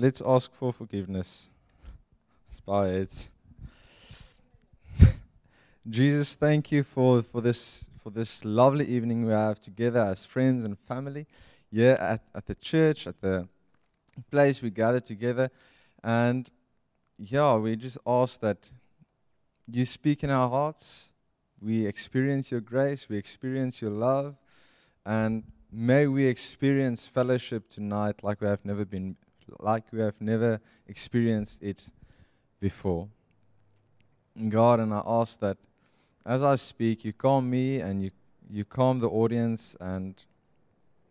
let's ask for forgiveness. Let's bow heads. Jesus, thank you for, for this for this lovely evening we have together as friends and family here at, at the church, at the place we gather together. And yeah, we just ask that you speak in our hearts. We experience your grace, we experience your love, and may we experience fellowship tonight like we have never been like we have never experienced it before. God, and I ask that as I speak, you calm me and you, you calm the audience, and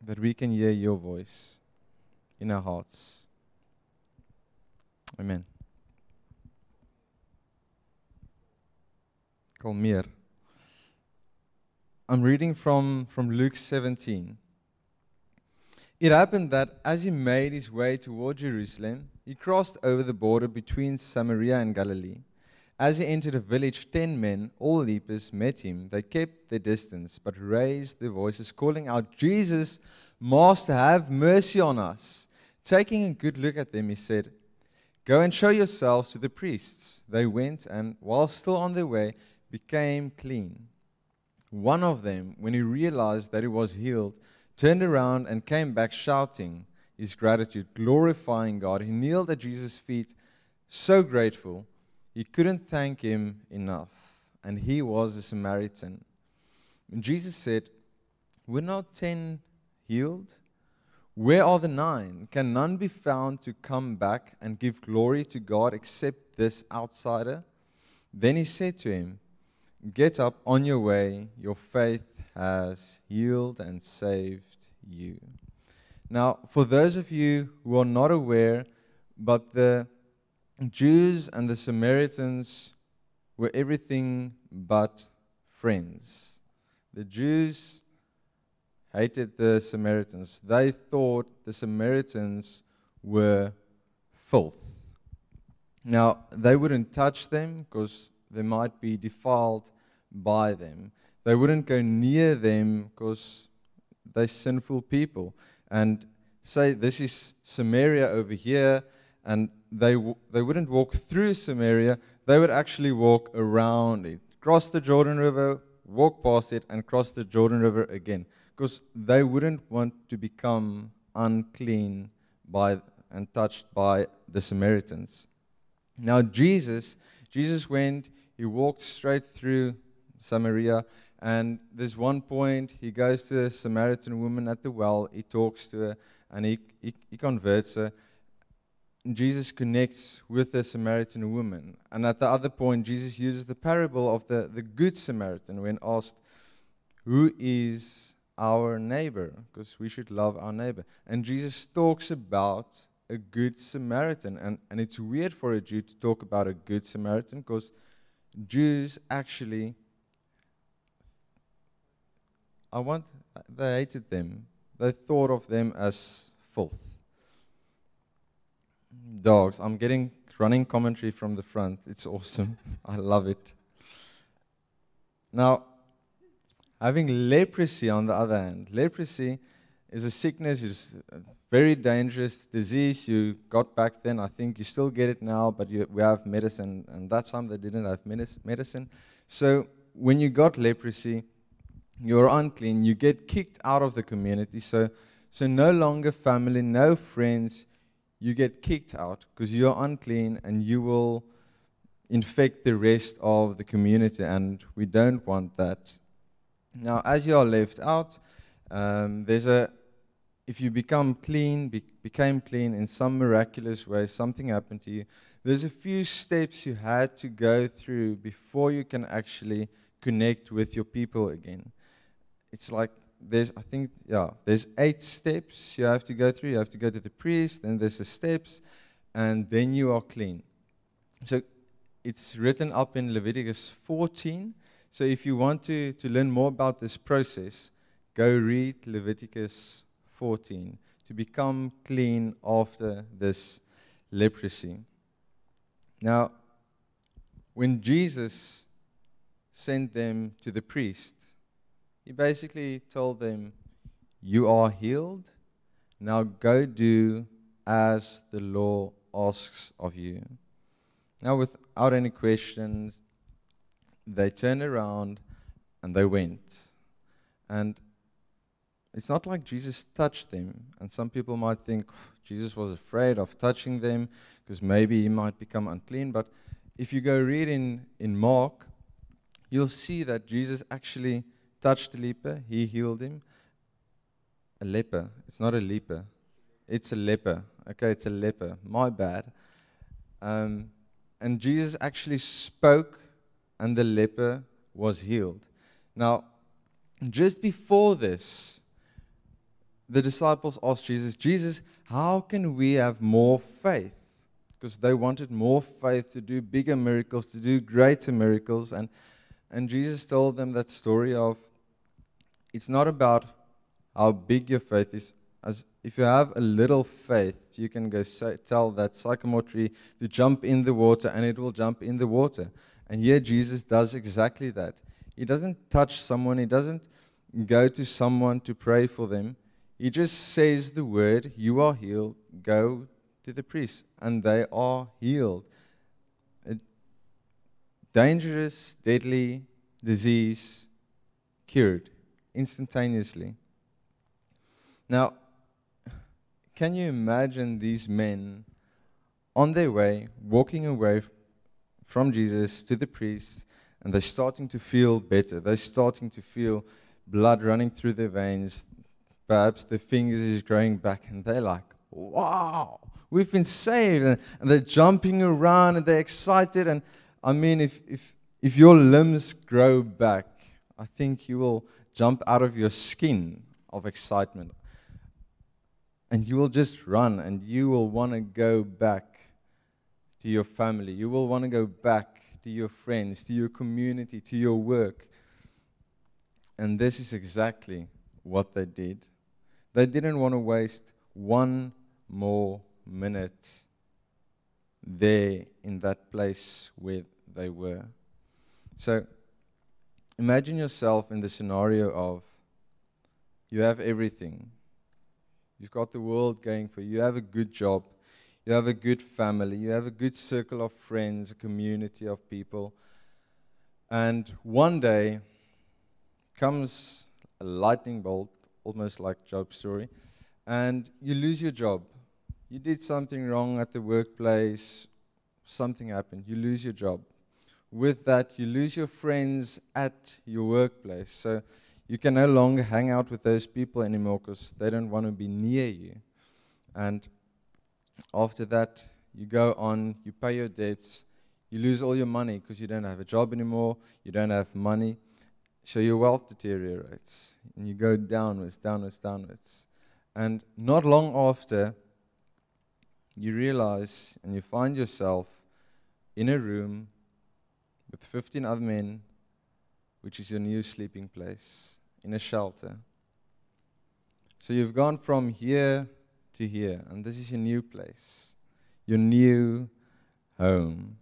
that we can hear your voice in our hearts. Amen. Kalmeer. I'm reading from, from Luke 17. It happened that as he made his way toward Jerusalem, he crossed over the border between Samaria and Galilee. As he entered a village, ten men, all lepers, met him. They kept their distance, but raised their voices, calling out, Jesus, Master, have mercy on us. Taking a good look at them, he said, Go and show yourselves to the priests. They went, and while still on their way, became clean. One of them, when he realized that he was healed, turned around and came back shouting his gratitude, glorifying God. He kneeled at Jesus' feet, so grateful. He couldn't thank him enough. And he was a Samaritan. And Jesus said, Were not ten healed? Where are the nine? Can none be found to come back and give glory to God except this outsider? Then he said to him, Get up on your way. Your faith has healed and saved you. Now, for those of you who are not aware, but the Jews and the Samaritans were everything but friends. The Jews hated the Samaritans. They thought the Samaritans were filth. Now, they wouldn't touch them because they might be defiled by them. They wouldn't go near them because they're sinful people. And say, this is Samaria over here, and they, w- they wouldn't walk through Samaria, they would actually walk around it, cross the Jordan River, walk past it, and cross the Jordan River again. Because they wouldn't want to become unclean by and touched by the Samaritans. Now Jesus, Jesus went, he walked straight through Samaria, and there's one point he goes to a Samaritan woman at the well, he talks to her, and he, he, he converts her. Jesus connects with the Samaritan woman. And at the other point, Jesus uses the parable of the, the Good Samaritan when asked, Who is our neighbor? Because we should love our neighbor. And Jesus talks about a Good Samaritan. And, and it's weird for a Jew to talk about a Good Samaritan because Jews actually, I want, they hated them. They thought of them as filth dogs. I'm getting running commentary from the front. It's awesome. I love it. Now, having leprosy on the other hand, leprosy is a sickness, it's a very dangerous disease. You got back then, I think you still get it now, but you, we have medicine, and that time they didn't have medicine. So when you got leprosy, you're unclean, you get kicked out of the community. So, so no longer family, no friends, you get kicked out because you're unclean and you will infect the rest of the community, and we don't want that. Now, as you are left out, um, there's a if you become clean, be, became clean in some miraculous way, something happened to you. There's a few steps you had to go through before you can actually connect with your people again. It's like there's I think yeah, there's eight steps you have to go through. You have to go to the priest, then there's the steps, and then you are clean. So it's written up in Leviticus 14. So if you want to, to learn more about this process, go read Leviticus 14 to become clean after this leprosy. Now, when Jesus sent them to the priest, he basically told them, You are healed. Now go do as the law asks of you. Now, without any questions, they turned around and they went. And it's not like Jesus touched them. And some people might think oh, Jesus was afraid of touching them because maybe he might become unclean. But if you go read in, in Mark, you'll see that Jesus actually touched the leper, he healed him. A leper. It's not a leper. It's a leper. Okay, it's a leper. My bad. Um, and Jesus actually spoke, and the leper was healed. Now, just before this, the disciples asked Jesus, Jesus, how can we have more faith? Because they wanted more faith to do bigger miracles, to do greater miracles. And, and Jesus told them that story of it's not about how big your faith is. As if you have a little faith, you can go say, tell that sycamore tree to jump in the water, and it will jump in the water. And here Jesus does exactly that. He doesn't touch someone, he doesn't go to someone to pray for them. He just says the word, You are healed, go to the priest, and they are healed. A dangerous, deadly disease cured instantaneously. Now, can you imagine these men on their way, walking away from Jesus to the priest, and they're starting to feel better. They're starting to feel blood running through their veins. Perhaps their fingers is growing back, and they're like, wow, we've been saved. And, and they're jumping around and they're excited. And I mean, if, if, if your limbs grow back, I think you will jump out of your skin of excitement. And you will just run and you will want to go back to your family. You will want to go back to your friends, to your community, to your work. And this is exactly what they did. They didn't want to waste one more minute there in that place where they were. So imagine yourself in the scenario of you have everything. You've got the world going for you. You have a good job. You have a good family. You have a good circle of friends, a community of people. And one day comes a lightning bolt, almost like Job's story, and you lose your job. You did something wrong at the workplace, something happened, you lose your job. With that, you lose your friends at your workplace. So you can no longer hang out with those people anymore because they don't want to be near you. And after that, you go on, you pay your debts, you lose all your money because you don't have a job anymore, you don't have money. So your wealth deteriorates and you go downwards, downwards, downwards. And not long after, you realize and you find yourself in a room with 15 other men, which is your new sleeping place, in a shelter. So you've gone from here to here. And this is your new place, your new home.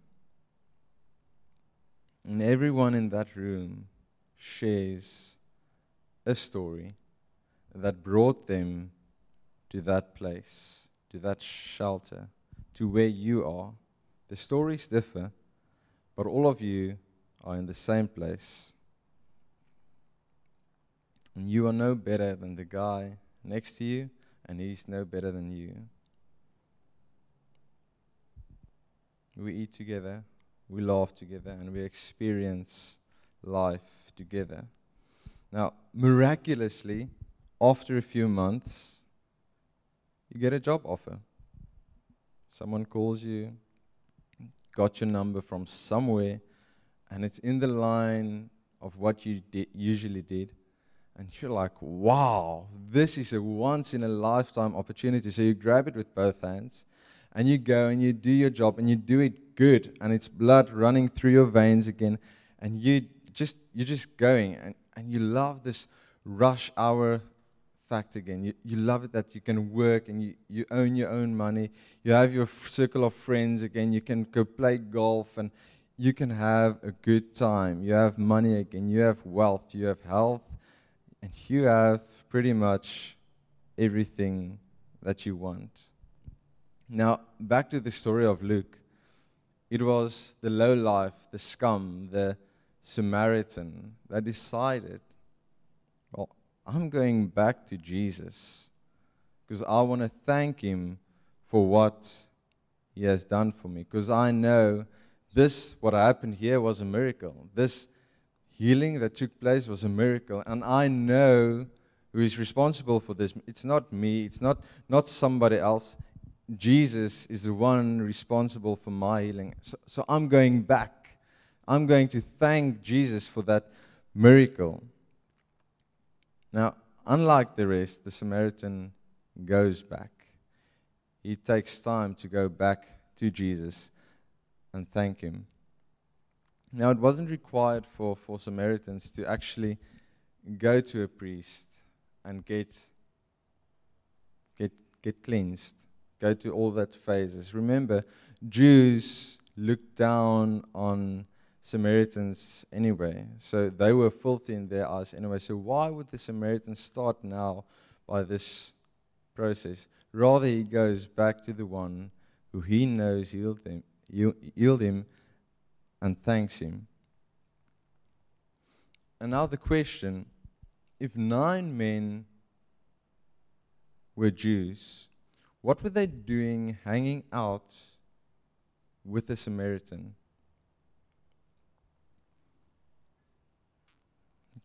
And everyone in that room shares a story that brought them to that place, to that shelter, to where you are. The stories differ, but all of you are in the same place. And you are no better than the guy next to you and He's no better than you. We eat together, we laugh together, and we experience life together. Now, miraculously, after a few months, you get a job offer. Someone calls you, got your number from somewhere, and it's in the line of what you di- usually did and you're like, wow, this is a once in a lifetime opportunity. So you grab it with both hands and you go and you do your job and you do it good and it's blood running through your veins again and you just you're just going and, and you love this rush hour fact again. You, you love it that you can work and you, you own your own money. You have your f- circle of friends again. You can go play golf and you can have a good time. You have money again. You have wealth. You have health and you have pretty much everything that you want. Now, back to the story of Luke. It was the low life, the scum, the Samaritan that decided, I'm going back to Jesus because I want to thank him for what he has done for me. Because I know this, what happened here, was a miracle. This healing that took place was a miracle. And I know who is responsible for this. It's not me, it's not, not somebody else. Jesus is the one responsible for my healing. So, so I'm going back. I'm going to thank Jesus for that miracle. Now, unlike the rest, the Samaritan goes back. He takes time to go back to Jesus and thank him. Now, it wasn't required for, for Samaritans to actually go to a priest and get, get, get cleansed go to all that phases. Remember, Jews looked down on Samaritans anyway. So they were filthy in their eyes anyway. So why would the Samaritans start now by this process? Rather, he goes back to the one who he knows healed him, healed him and thanks him. And now the question if nine men were Jews, what were they doing hanging out with a Samaritan?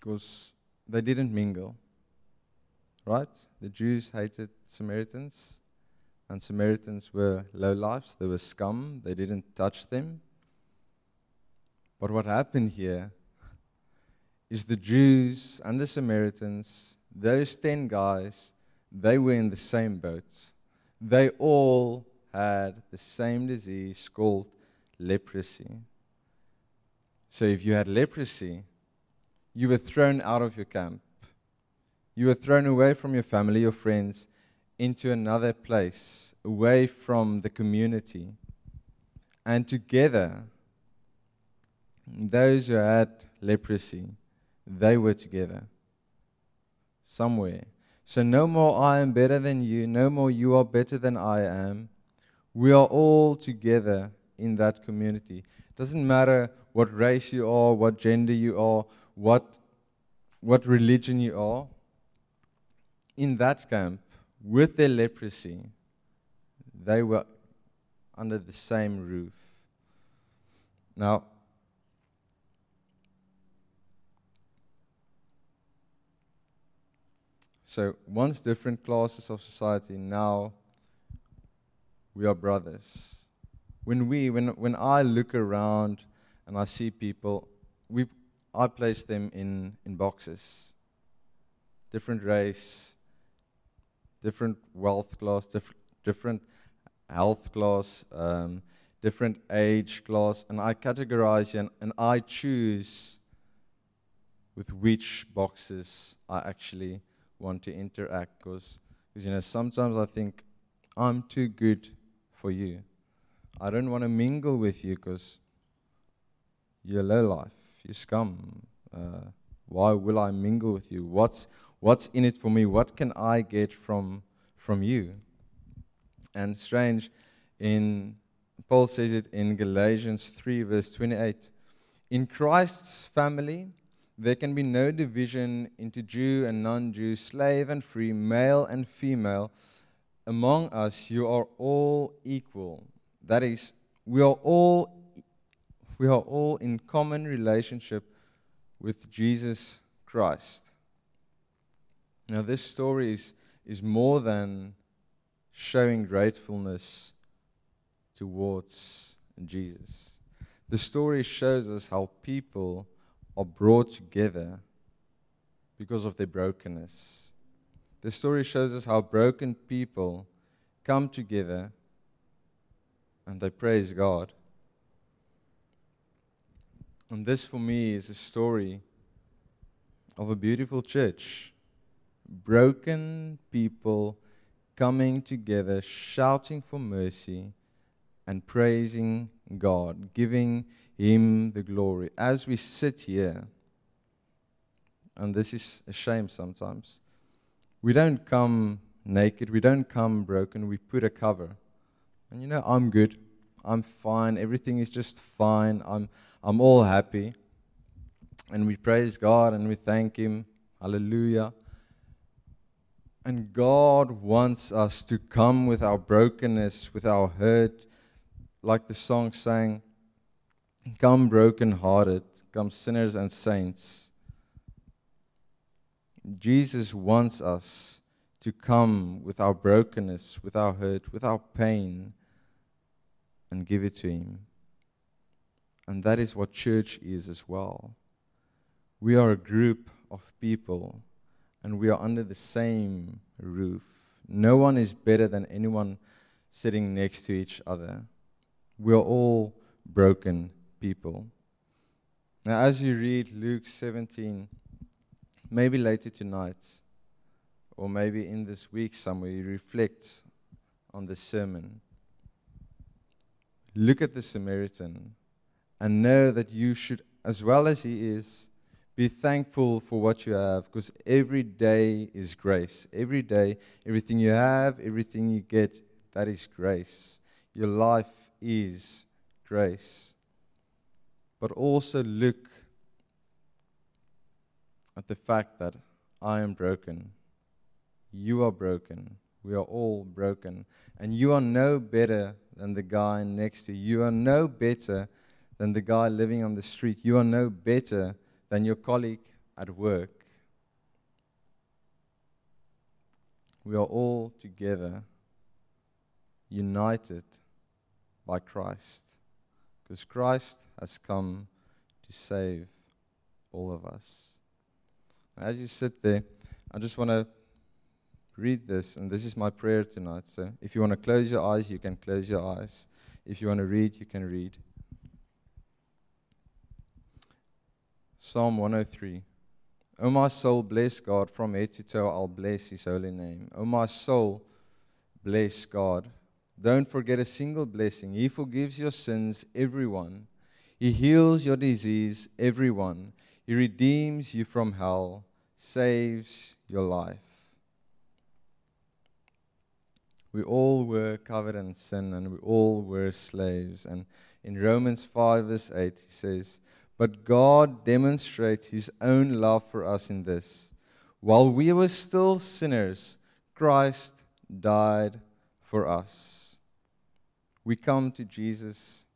Because they didn't mingle. Right? The Jews hated Samaritans, and Samaritans were low lives, they were scum, they didn't touch them. But what happened here is the Jews and the Samaritans, those 10 guys, they were in the same boats they all had the same disease called leprosy. So if you had leprosy, you were thrown out of your camp. You were thrown away from your family, your friends, into another place, away from the community. And together, those who had leprosy, they were together somewhere. So no more I am better than you, no more you are better than I am. We are all together in that community. It doesn't matter what race you are, what gender you are, what, what religion you are. In that camp, with their leprosy, they were under the same roof. Now, So once different classes of society, now we are brothers. When we, when, when I look around and I see people, we, I place them in, in boxes. Different race, different wealth class, diff- different health class, um, different age class, and I categorize and, and I choose with which boxes I actually want to interact because you know sometimes I think I'm too good for you. I don't want to mingle with you because you're low life, you scum. Uh, why will I mingle with you? What's what's in it for me? What can I get from from you? And strange, in Paul says it in Galatians 3, verse 28. In Christ's family, there can be no division into Jew and non Jew, slave and free, male and female. Among us, you are all equal. That is, we are all, we are all in common relationship with Jesus Christ. Now, this story is, is more than showing gratefulness towards Jesus. The story shows us how people are brought together because of their brokenness. The story shows us how broken people come together and they praise God. And this, for me, is a story of a beautiful church. Broken people coming together, shouting for mercy and praising God, giving him the glory. As we sit here, and this is a shame sometimes, we don't come naked, we don't come broken, we put a cover. And you know, I'm good. I'm fine. Everything is just fine. I'm, I'm all happy. And we praise God and we thank Him. Hallelujah. And God wants us to come with our brokenness, with our hurt, like the song sang, Come broken-hearted, come sinners and saints. Jesus wants us to come with our brokenness, with our hurt, with our pain, and give it to Him. And that is what church is as well. We are a group of people and we are under the same roof. No one is better than anyone sitting next to each other. We are all broken people. Now, as you read Luke 17, maybe later tonight, or maybe in this week somewhere, you reflect on the sermon. Look at the Samaritan and know that you should, as well as he is, be thankful for what you have because every day is grace. Every day, everything you have, everything you get, that is grace. Your life is grace. But also look at the fact that I am broken. You are broken. We are all broken. And you are no better than the guy next to you. You are no better than the guy living on the street. You are no better than your colleague at work. We are all together, united by Christ, because Christ has come to save all of us. As you sit there, I just want to read this, and this is my prayer tonight. So if you want to close your eyes, you can close your eyes. If you want to read, you can read. Psalm 103. O my soul, bless God. From head to toe, I'll bless his holy name. O my soul, bless God. Don't forget a single blessing. He forgives your sins, everyone. He heals your disease, everyone. He redeems you from hell, saves your life. We all were covered in sin and we all were slaves. And in Romans 5, verse 8, he says, but God demonstrates his own love for us in this. While we were still sinners, Christ died for us. We come to Jesus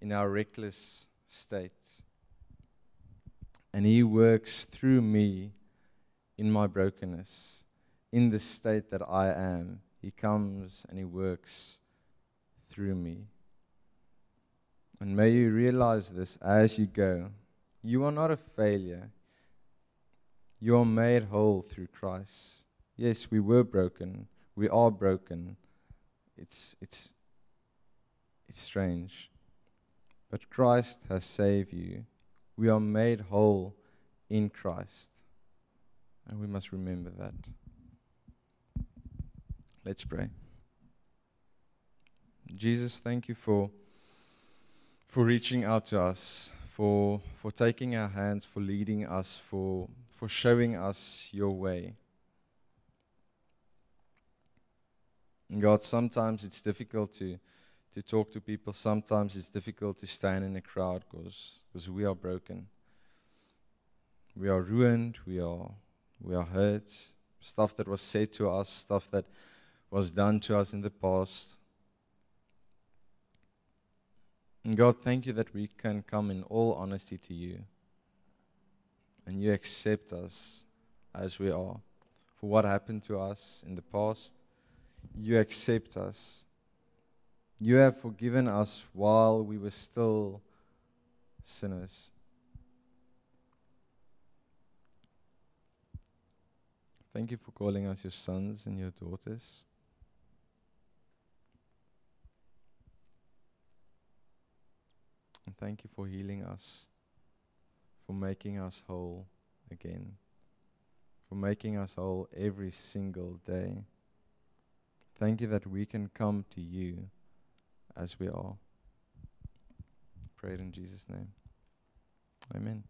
in our reckless state. And he works through me in my brokenness, in the state that I am. He comes and he works through me. And may you realize this as you go. You are not a failure. You are made whole through Christ. Yes, we were broken. We are broken. It's, it's, it's strange. But Christ has saved you. We are made whole in Christ. And we must remember that. Let's pray. Jesus, thank you for for reaching out to us, for, for taking our hands, for leading us, for, for showing us your way. And God, sometimes it's difficult to, to talk to people. Sometimes it's difficult to stand in a crowd because we are broken. We are ruined. We are, we are hurt. Stuff that was said to us, stuff that was done to us in the past. And God, thank you that we can come in all honesty to you. And you accept us as we are. For what happened to us in the past, you accept us. You have forgiven us while we were still sinners. Thank you for calling us your sons and your daughters. And thank you for healing us, for making us whole again, for making us whole every single day. Thank you that we can come to you as we are. Pray it in Jesus' name. Amen.